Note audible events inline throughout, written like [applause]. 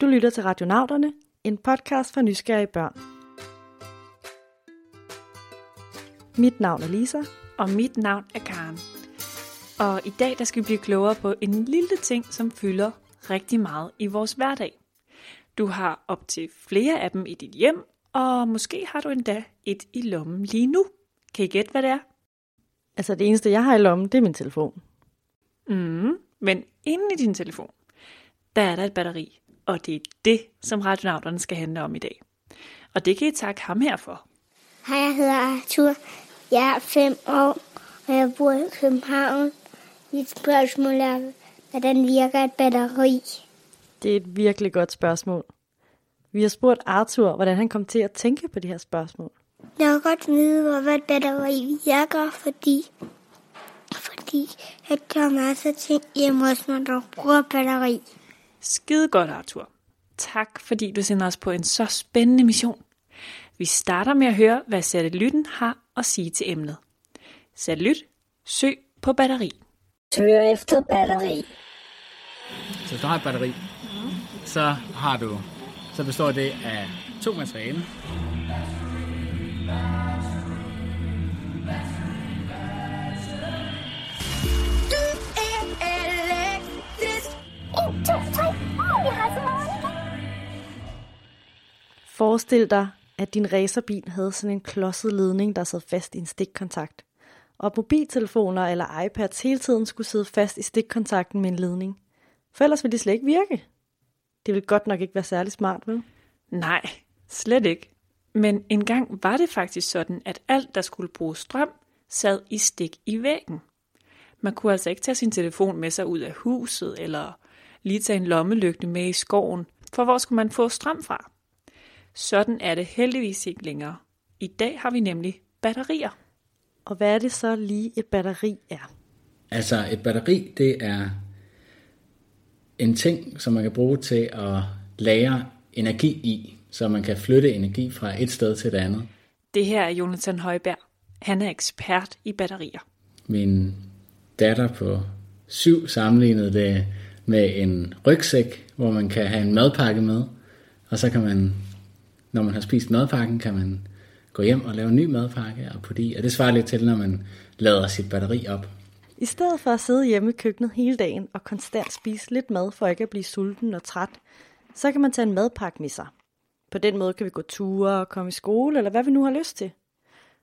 Du lytter til Radionauterne, en podcast for nysgerrige børn. Mit navn er Lisa. Og mit navn er Karen. Og i dag der skal vi blive klogere på en lille ting, som fylder rigtig meget i vores hverdag. Du har op til flere af dem i dit hjem, og måske har du endda et i lommen lige nu. Kan I gætte, hvad det er? Altså det eneste, jeg har i lommen, det er min telefon. Mm, men inde i din telefon, der er der et batteri. Og det er det, som radionauterne skal handle om i dag. Og det kan I takke ham her for. Hej, jeg hedder Arthur. Jeg er fem år, og jeg bor i København. Mit spørgsmål er, hvordan virker et batteri? Det er et virkelig godt spørgsmål. Vi har spurgt Arthur, hvordan han kom til at tænke på det her spørgsmål. Jeg vil godt vide, hvad et batteri virker, fordi, fordi at der er masser af ting hjemme hos mig, der bruger batteri. Skide godt, Arthur. Tak, fordi du sender os på en så spændende mission. Vi starter med at høre, hvad satellitten har at sige til emnet. Satellit, søg på batteri. Søger efter batteri. Så hvis du har et batteri, så har du, så består det af to materialer. Forestil dig, at din racerbil havde sådan en klodset ledning, der sad fast i en stikkontakt. Og at mobiltelefoner eller iPads hele tiden skulle sidde fast i stikkontakten med en ledning. For ellers ville de slet ikke virke. Det ville godt nok ikke være særlig smart, vel? Nej, slet ikke. Men engang var det faktisk sådan, at alt, der skulle bruge strøm, sad i stik i væggen. Man kunne altså ikke tage sin telefon med sig ud af huset, eller lige tage en lommelygte med i skoven, for hvor skulle man få strøm fra? Sådan er det heldigvis ikke længere. I dag har vi nemlig batterier. Og hvad er det så lige et batteri er? Altså et batteri, det er en ting, som man kan bruge til at lagre energi i, så man kan flytte energi fra et sted til et andet. Det her er Jonathan Højberg. Han er ekspert i batterier. Min datter på syv sammenlignede det med en rygsæk, hvor man kan have en madpakke med, og så kan man, når man har spist madpakken, kan man gå hjem og lave en ny madpakke og putte i. Og det svarer lidt til, når man lader sit batteri op. I stedet for at sidde hjemme i køkkenet hele dagen og konstant spise lidt mad for ikke at blive sulten og træt, så kan man tage en madpakke med sig. På den måde kan vi gå ture og komme i skole, eller hvad vi nu har lyst til.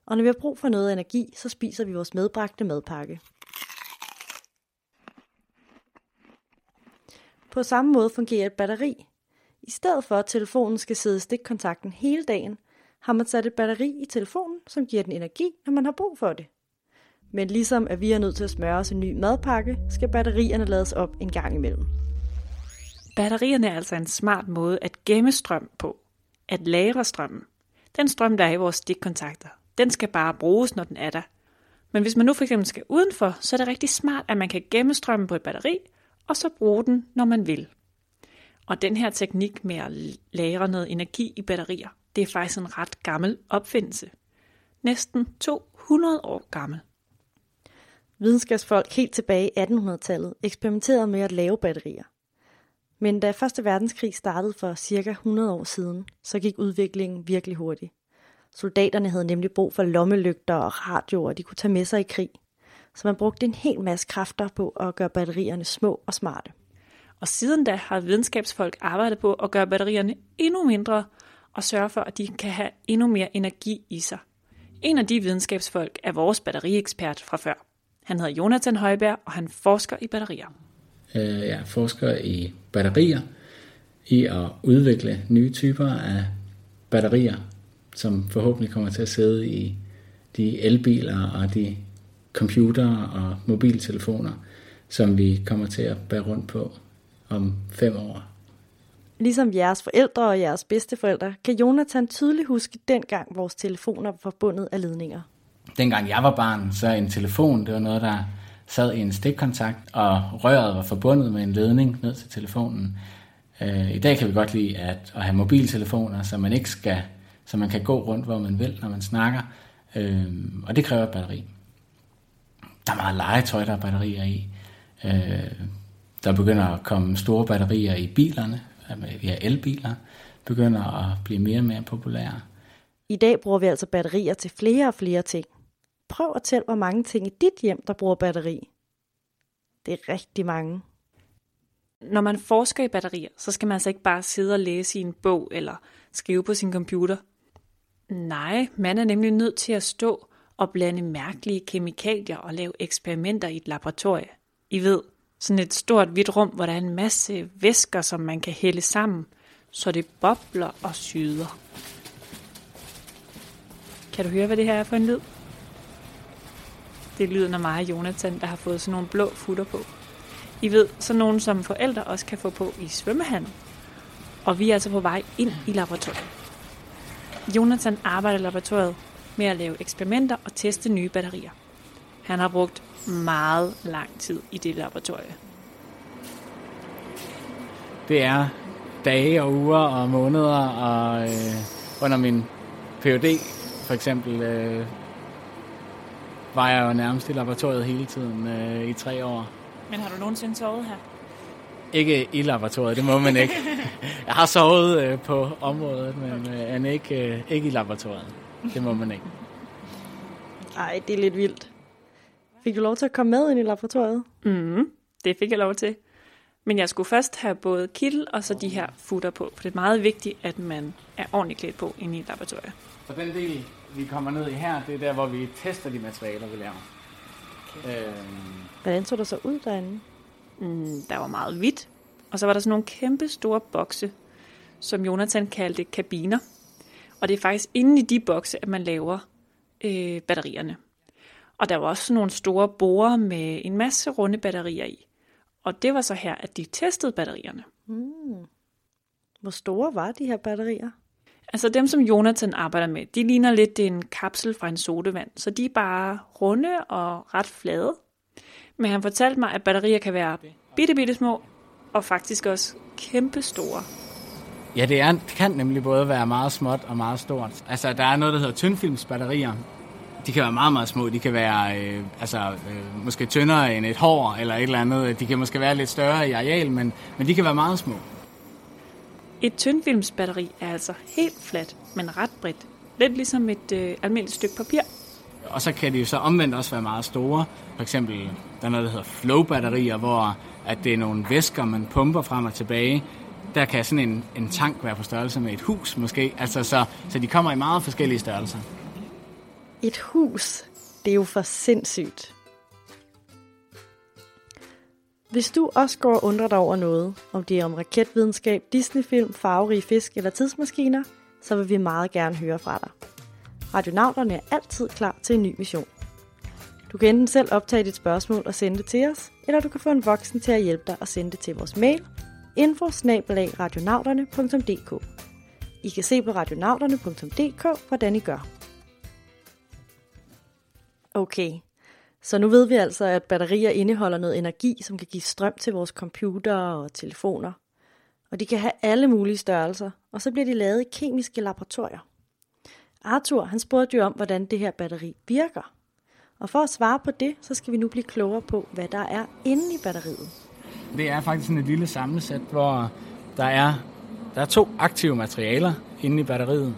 Og når vi har brug for noget energi, så spiser vi vores medbragte madpakke. På samme måde fungerer et batteri. I stedet for at telefonen skal sidde i stikkontakten hele dagen, har man sat et batteri i telefonen, som giver den energi, når man har brug for det. Men ligesom at vi er nødt til at smøre os en ny madpakke, skal batterierne lades op en gang imellem. Batterierne er altså en smart måde at gemme strøm på. At lagre strømmen. Den strøm, der er i vores stikkontakter, den skal bare bruges, når den er der. Men hvis man nu for eksempel skal udenfor, så er det rigtig smart, at man kan gemme strømmen på et batteri, og så bruge den, når man vil. Og den her teknik med at lagre noget energi i batterier, det er faktisk en ret gammel opfindelse. Næsten 200 år gammel. Videnskabsfolk helt tilbage i 1800-tallet eksperimenterede med at lave batterier. Men da 1. verdenskrig startede for cirka 100 år siden, så gik udviklingen virkelig hurtigt. Soldaterne havde nemlig brug for lommelygter og radioer, de kunne tage med sig i krig. Så man brugte en hel masse kræfter på at gøre batterierne små og smarte. Og siden da har videnskabsfolk arbejdet på at gøre batterierne endnu mindre og sørge for, at de kan have endnu mere energi i sig. En af de videnskabsfolk er vores batteriekspert fra før. Han hedder Jonathan Højberg, og han forsker i batterier. Øh, Jeg forsker i batterier, i at udvikle nye typer af batterier, som forhåbentlig kommer til at sidde i de elbiler og de computere og mobiltelefoner, som vi kommer til at bære rundt på om fem år. Ligesom jeres forældre og jeres bedsteforældre, kan Jonathan tydeligt huske dengang vores telefoner var forbundet af ledninger. Dengang jeg var barn, så en telefon, det var noget, der sad i en stikkontakt, og røret var forbundet med en ledning ned til telefonen. Øh, I dag kan vi godt lide at, at have mobiltelefoner, så man ikke skal, så man kan gå rundt, hvor man vil, når man snakker. Øh, og det kræver batteri. Der er meget legetøj, der er batterier i. Øh, der begynder at komme store batterier i bilerne. at de her elbiler begynder at blive mere og mere populære. I dag bruger vi altså batterier til flere og flere ting. Prøv at tælle, hvor mange ting i dit hjem, der bruger batteri. Det er rigtig mange. Når man forsker i batterier, så skal man altså ikke bare sidde og læse i en bog eller skrive på sin computer. Nej, man er nemlig nødt til at stå og blande mærkelige kemikalier og lave eksperimenter i et laboratorie. I ved, sådan et stort hvidt rum, hvor der er en masse væsker, som man kan hælde sammen, så det bobler og syder. Kan du høre, hvad det her er for en lyd? Det lyder, når mig og Jonathan, der har fået sådan nogle blå futter på. I ved, sådan nogle som forældre også kan få på i svømmehallen. Og vi er altså på vej ind i laboratoriet. Jonathan arbejder i laboratoriet med at lave eksperimenter og teste nye batterier. Han har brugt meget lang tid i det laboratorie. Det er dage og uger og måneder, og øh, under min PhD for eksempel øh, var jeg jo nærmest i laboratoriet hele tiden øh, i tre år. Men har du nogensinde sovet her? Ikke i laboratoriet, det må man ikke. Jeg har sovet øh, på området, men øh, ikke, øh, ikke i laboratoriet. Det må man ikke. Ej, det er lidt vildt. Fik du lov til at komme med ind i laboratoriet? Mm, det fik jeg lov til. Men jeg skulle først have både kittel og så de her futter på, for det er meget vigtigt, at man er ordentligt klædt på inde i et laboratorium. Så den del, vi kommer ned i her, det er der, hvor vi tester de materialer, vi laver. Okay. Øhm, Hvordan så det så ud derinde? Mm, der var meget hvidt, og så var der sådan nogle kæmpe store bokse, som Jonathan kaldte kabiner. Og det er faktisk inde i de bokse, at man laver øh, batterierne. Og der var også nogle store borer med en masse runde batterier i. Og det var så her, at de testede batterierne. Hvor store var de her batterier? Altså dem, som Jonathan arbejder med, de ligner lidt en kapsel fra en sodavand, så de er bare runde og ret flade. Men han fortalte mig, at batterier kan være bitte, bitte små, og faktisk også kæmpe store. Ja, det, er, det kan nemlig både være meget småt og meget stort. Altså, der er noget, der hedder tyndfilmsbatterier. De kan være meget, meget små. De kan være øh, altså, øh, måske tyndere end et hår eller et eller andet. De kan måske være lidt større i areal, men, men de kan være meget små. Et tyndfilmsbatteri er altså helt fladt, men ret bredt. Lidt ligesom et øh, almindeligt stykke papir. Og så kan de jo så omvendt også være meget store. For eksempel, der er noget, der hedder flow-batterier, hvor at det er nogle væsker, man pumper frem og tilbage. Der kan sådan en, en tank være på størrelse med et hus måske. Altså, så, så de kommer i meget forskellige størrelser. Et hus. Det er jo for sindssygt. Hvis du også går og undrer dig over noget, om det er om raketvidenskab, Disneyfilm, farverige fisk eller tidsmaskiner, så vil vi meget gerne høre fra dig. Radionauterne er altid klar til en ny mission. Du kan enten selv optage dit spørgsmål og sende det til os, eller du kan få en voksen til at hjælpe dig og sende det til vores mail info I kan se på radionauterne.dk, hvordan I gør. Okay, så nu ved vi altså, at batterier indeholder noget energi, som kan give strøm til vores computere og telefoner. Og de kan have alle mulige størrelser, og så bliver de lavet i kemiske laboratorier. Arthur han spurgte jo om, hvordan det her batteri virker. Og for at svare på det, så skal vi nu blive klogere på, hvad der er inde i batteriet. Det er faktisk sådan et lille samlesæt, hvor der er, der er to aktive materialer inde i batteriet.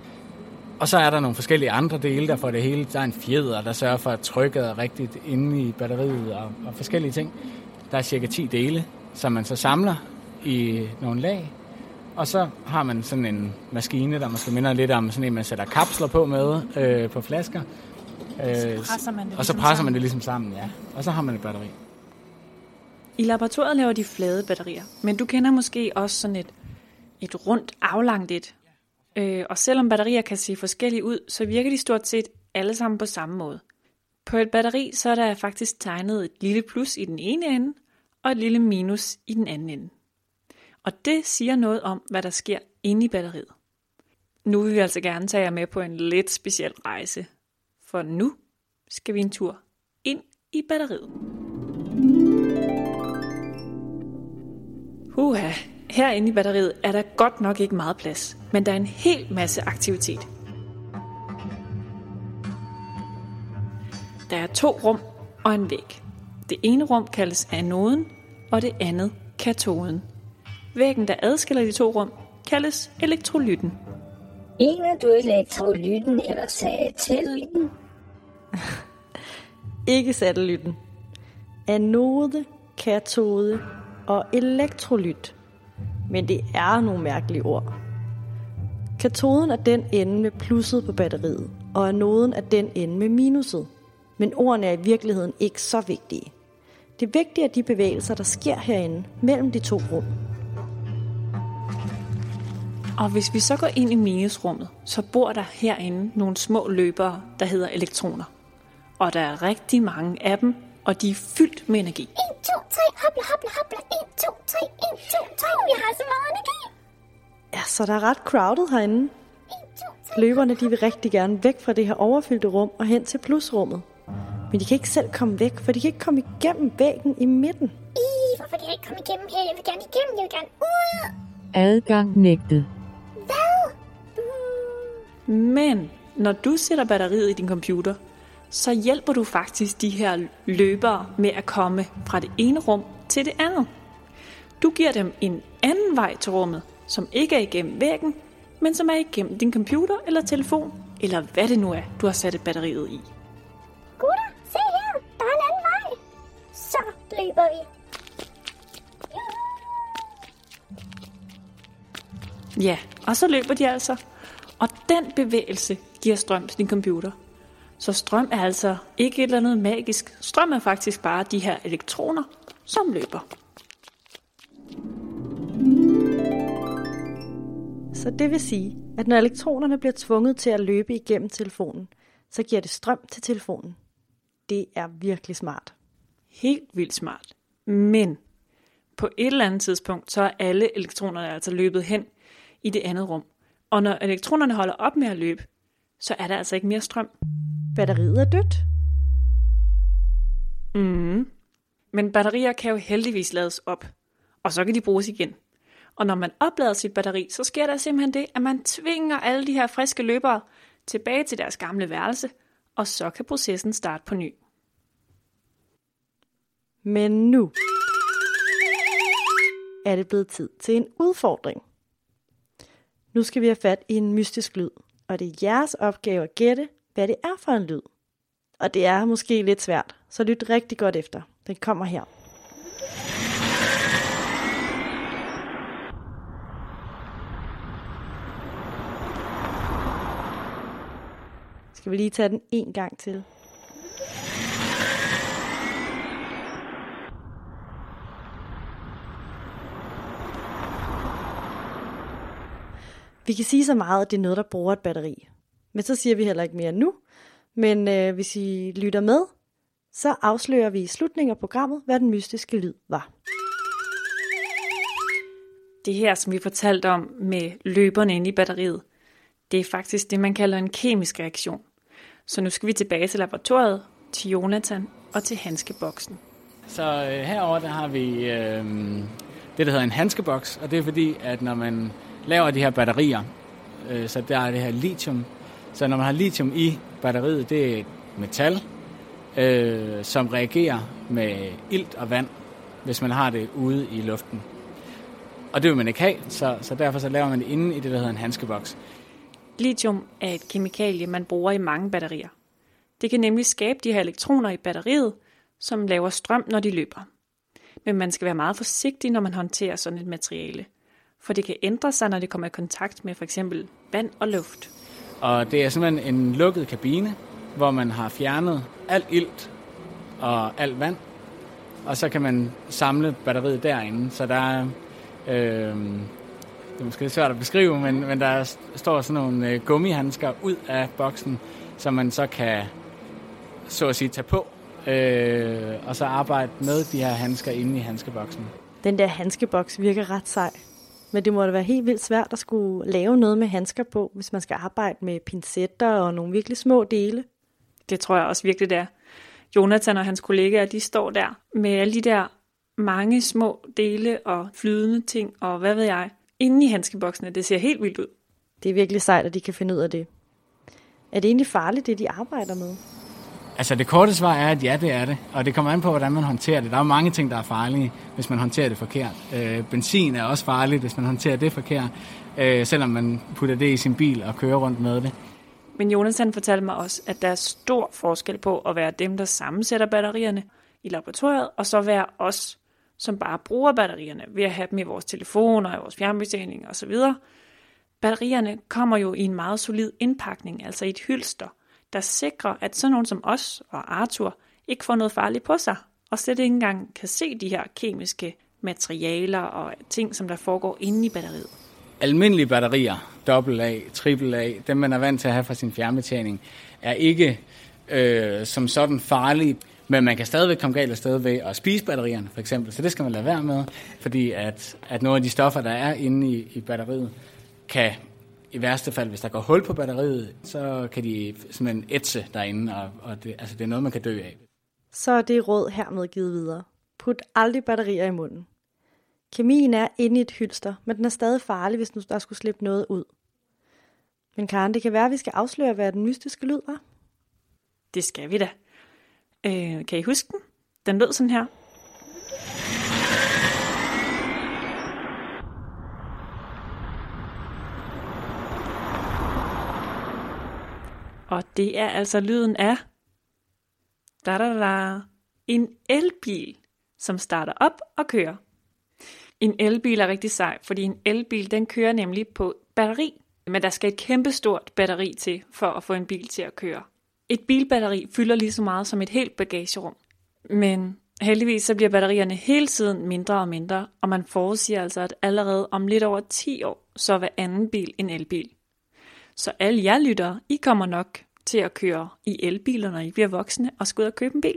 Og så er der nogle forskellige andre dele, der får det hele. Der er en fjeder, der sørger for, at trykket er rigtigt inde i batteriet og, og forskellige ting. Der er cirka 10 dele, som man så samler i nogle lag. Og så har man sådan en maskine, der måske minder lidt om sådan en, man sætter kapsler på med øh, på flasker. Øh, presser man det og så ligesom presser sammen. man det ligesom sammen, ja. Og så har man et batteri. I laboratoriet laver de flade batterier, men du kender måske også sådan et, et rundt, aflangt et. Øh, og selvom batterier kan se forskellige ud, så virker de stort set alle sammen på samme måde. På et batteri så er der faktisk tegnet et lille plus i den ene ende, og et lille minus i den anden ende. Og det siger noget om, hvad der sker inde i batteriet. Nu vil vi altså gerne tage jer med på en lidt speciel rejse. For nu skal vi en tur ind i batteriet. Huha, herinde i batteriet er der godt nok ikke meget plads, men der er en hel masse aktivitet. Der er to rum og en væg. Det ene rum kaldes anoden, og det andet katoden. Væggen, der adskiller de to rum, kaldes elektrolytten. Mener du elektrolytten eller satellitten? [laughs] Ikke satellitten. Anode, katode og elektrolyt. Men det er nogle mærkelige ord. Katoden er den ende med plusset på batteriet, og anoden er den ende med minuset. Men ordene er i virkeligheden ikke så vigtige. Det vigtige er de bevægelser, der sker herinde mellem de to rum. Og hvis vi så går ind i minusrummet, så bor der herinde nogle små løbere, der hedder elektroner. Og der er rigtig mange af dem, og de er fyldt med energi. 1, 2, 3, hopla, hopla, hopla. 1, 2, 3, 1, 2, 3. Vi har så meget energi. Ja, så der er ret crowded herinde. 1, 2, 3. Løberne de vil rigtig gerne væk fra det her overfyldte rum og hen til plusrummet. Men de kan ikke selv komme væk, for de kan ikke komme igennem væggen i midten. Ih, hvorfor kan jeg ikke komme igennem her? Jeg vil gerne igennem, jeg vil gerne ud. Adgang nægtet. Hvad? Mm. Men når du sætter batteriet i din computer, så hjælper du faktisk de her løbere med at komme fra det ene rum til det andet. Du giver dem en anden vej til rummet, som ikke er igennem væggen, men som er igennem din computer eller telefon, eller hvad det nu er, du har sat et batteriet i. Gutter, se her. Der er en anden vej. Så løber vi. Ja, og så løber de altså. Og den bevægelse giver strøm til din computer. Så strøm er altså ikke et eller andet magisk. Strøm er faktisk bare de her elektroner, som løber. Så det vil sige, at når elektronerne bliver tvunget til at løbe igennem telefonen, så giver det strøm til telefonen. Det er virkelig smart. Helt vildt smart. Men på et eller andet tidspunkt, så er alle elektronerne altså løbet hen i det andet rum. Og når elektronerne holder op med at løbe, så er der altså ikke mere strøm. Batteriet er dødt. Mm. Men batterier kan jo heldigvis lades op, og så kan de bruges igen. Og når man oplader sit batteri, så sker der simpelthen det, at man tvinger alle de her friske løbere tilbage til deres gamle værelse, og så kan processen starte på ny. Men nu er det blevet tid til en udfordring. Nu skal vi have fat i en mystisk lyd, og det er jeres opgave at gætte, hvad det er for en lyd. Og det er måske lidt svært, så lyt rigtig godt efter. Den kommer her. Skal vi lige tage den en gang til? Vi kan sige så meget, at det er noget, der bruger et batteri. Men så siger vi heller ikke mere nu. Men øh, hvis I lytter med, så afslører vi i slutningen af programmet, hvad den mystiske lyd var. Det her, som vi fortalte om med løberne inde i batteriet, det er faktisk det, man kalder en kemisk reaktion. Så nu skal vi tilbage til laboratoriet, til Jonathan og til handskeboksen. Så øh, herover der har vi øh, det, der hedder en handskeboks, og det er fordi, at når man laver de her batterier, øh, så der er det her lithium. Så når man har lithium i batteriet, det er et metal, øh, som reagerer med ilt og vand, hvis man har det ude i luften. Og det vil man ikke have, så, så derfor så laver man det inde i det, der hedder en handskeboks. Lithium er et kemikalie, man bruger i mange batterier. Det kan nemlig skabe de her elektroner i batteriet, som laver strøm, når de løber. Men man skal være meget forsigtig, når man håndterer sådan et materiale. For det kan ændre sig, når det kommer i kontakt med for eksempel vand og luft. Og det er simpelthen en lukket kabine, hvor man har fjernet alt ilt og alt vand. Og så kan man samle batteriet derinde. Så der er, øh, det er måske lidt svært at beskrive, men, men der står sådan nogle øh, gummihandsker ud af boksen, som man så kan, så at sige, tage på. Øh, og så arbejde med de her handsker inde i handskeboksen. Den der handskeboks virker ret sej. Men det må da være helt vildt svært at skulle lave noget med handsker på, hvis man skal arbejde med pincetter og nogle virkelig små dele. Det tror jeg også virkelig, det er. Jonathan og hans kollegaer, de står der med alle de der mange små dele og flydende ting og hvad ved jeg, inde i handskeboksene. Det ser helt vildt ud. Det er virkelig sejt, at de kan finde ud af det. Er det egentlig farligt, det de arbejder med? Altså det korte svar er, at ja, det er det. Og det kommer an på, hvordan man håndterer det. Der er mange ting, der er farlige, hvis man håndterer det forkert. Øh, benzin er også farligt, hvis man håndterer det forkert. Øh, selvom man putter det i sin bil og kører rundt med det. Men Jonas han fortalte mig også, at der er stor forskel på at være dem, der sammensætter batterierne i laboratoriet, og så være os, som bare bruger batterierne ved at have dem i vores telefoner, i vores fjernbetjening osv. Batterierne kommer jo i en meget solid indpakning, altså i et hylster, der sikrer, at sådan nogen som os og Arthur ikke får noget farligt på sig, og slet ikke engang kan se de her kemiske materialer og ting, som der foregår inde i batteriet. Almindelige batterier, AA, AAA, dem man er vant til at have fra sin fjernbetjening, er ikke øh, som sådan farlige, men man kan stadigvæk komme galt afsted ved at spise batterierne, for eksempel. Så det skal man lade være med, fordi at, at nogle af de stoffer, der er inde i, i batteriet, kan i værste fald, hvis der går hul på batteriet, så kan de simpelthen ætse derinde, og, og det, altså det er noget, man kan dø af. Så er det råd hermed givet videre. Put aldrig batterier i munden. Kemien er inde i et hylster, men den er stadig farlig, hvis nu der skulle slippe noget ud. Men Karen, det kan være, at vi skal afsløre, hvad den mystiske lyd var. Det skal vi da. Øh, kan I huske den? Den lød sådan her. Og det er altså lyden af da, da, da, en elbil, som starter op og kører. En elbil er rigtig sej, fordi en elbil den kører nemlig på batteri. Men der skal et kæmpestort batteri til for at få en bil til at køre. Et bilbatteri fylder lige så meget som et helt bagagerum. Men heldigvis så bliver batterierne hele tiden mindre og mindre, og man forudsiger altså, at allerede om lidt over 10 år, så er hver anden bil en elbil. Så alle jer lyttere, I kommer nok til at køre i elbiler, når I bliver voksne, og skal ud og købe en bil.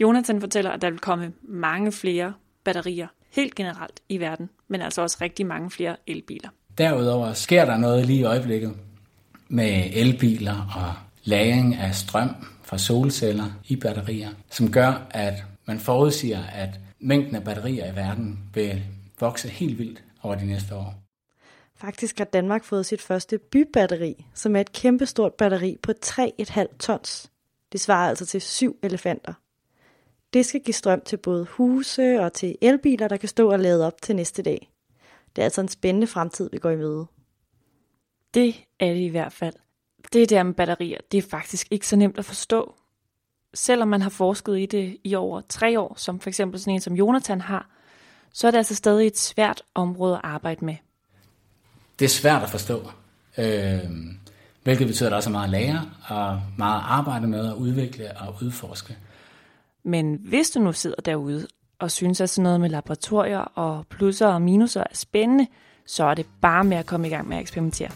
Jonathan fortæller, at der vil komme mange flere batterier helt generelt i verden, men altså også rigtig mange flere elbiler. Derudover sker der noget lige i øjeblikket med elbiler og lagring af strøm fra solceller i batterier, som gør, at man forudsiger, at mængden af batterier i verden vil vokse helt vildt over de næste år. Faktisk har Danmark fået sit første bybatteri, som er et kæmpestort batteri på 3,5 tons. Det svarer altså til syv elefanter. Det skal give strøm til både huse og til elbiler, der kan stå og lade op til næste dag. Det er altså en spændende fremtid, vi går i møde. Det er det i hvert fald. Det der med batterier, det er faktisk ikke så nemt at forstå. Selvom man har forsket i det i over tre år, som for eksempel sådan en som Jonathan har, så er det altså stadig et svært område at arbejde med. Det er svært at forstå, øh, hvilket betyder, at der også er meget at lære og meget at arbejde med at udvikle og udforske. Men hvis du nu sidder derude og synes, at sådan noget med laboratorier og plusser og minuser er spændende, så er det bare med at komme i gang med at eksperimentere.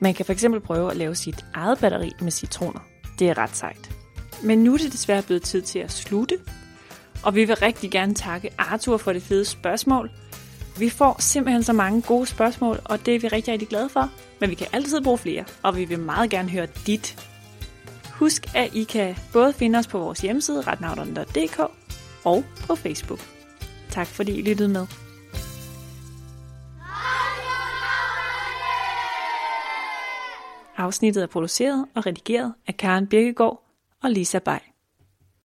Man kan fx prøve at lave sit eget batteri med citroner. Det er ret sejt. Men nu er det desværre blevet tid til at slutte. Og vi vil rigtig gerne takke Arthur for det fede spørgsmål. Vi får simpelthen så mange gode spørgsmål, og det er vi rigtig, rigtig glade for. Men vi kan altid bruge flere, og vi vil meget gerne høre dit. Husk, at I kan både finde os på vores hjemmeside, retnavnerne.dk, og på Facebook. Tak fordi I lyttede med. Afsnittet er produceret og redigeret af Karen Birkegaard og Lisa Bay.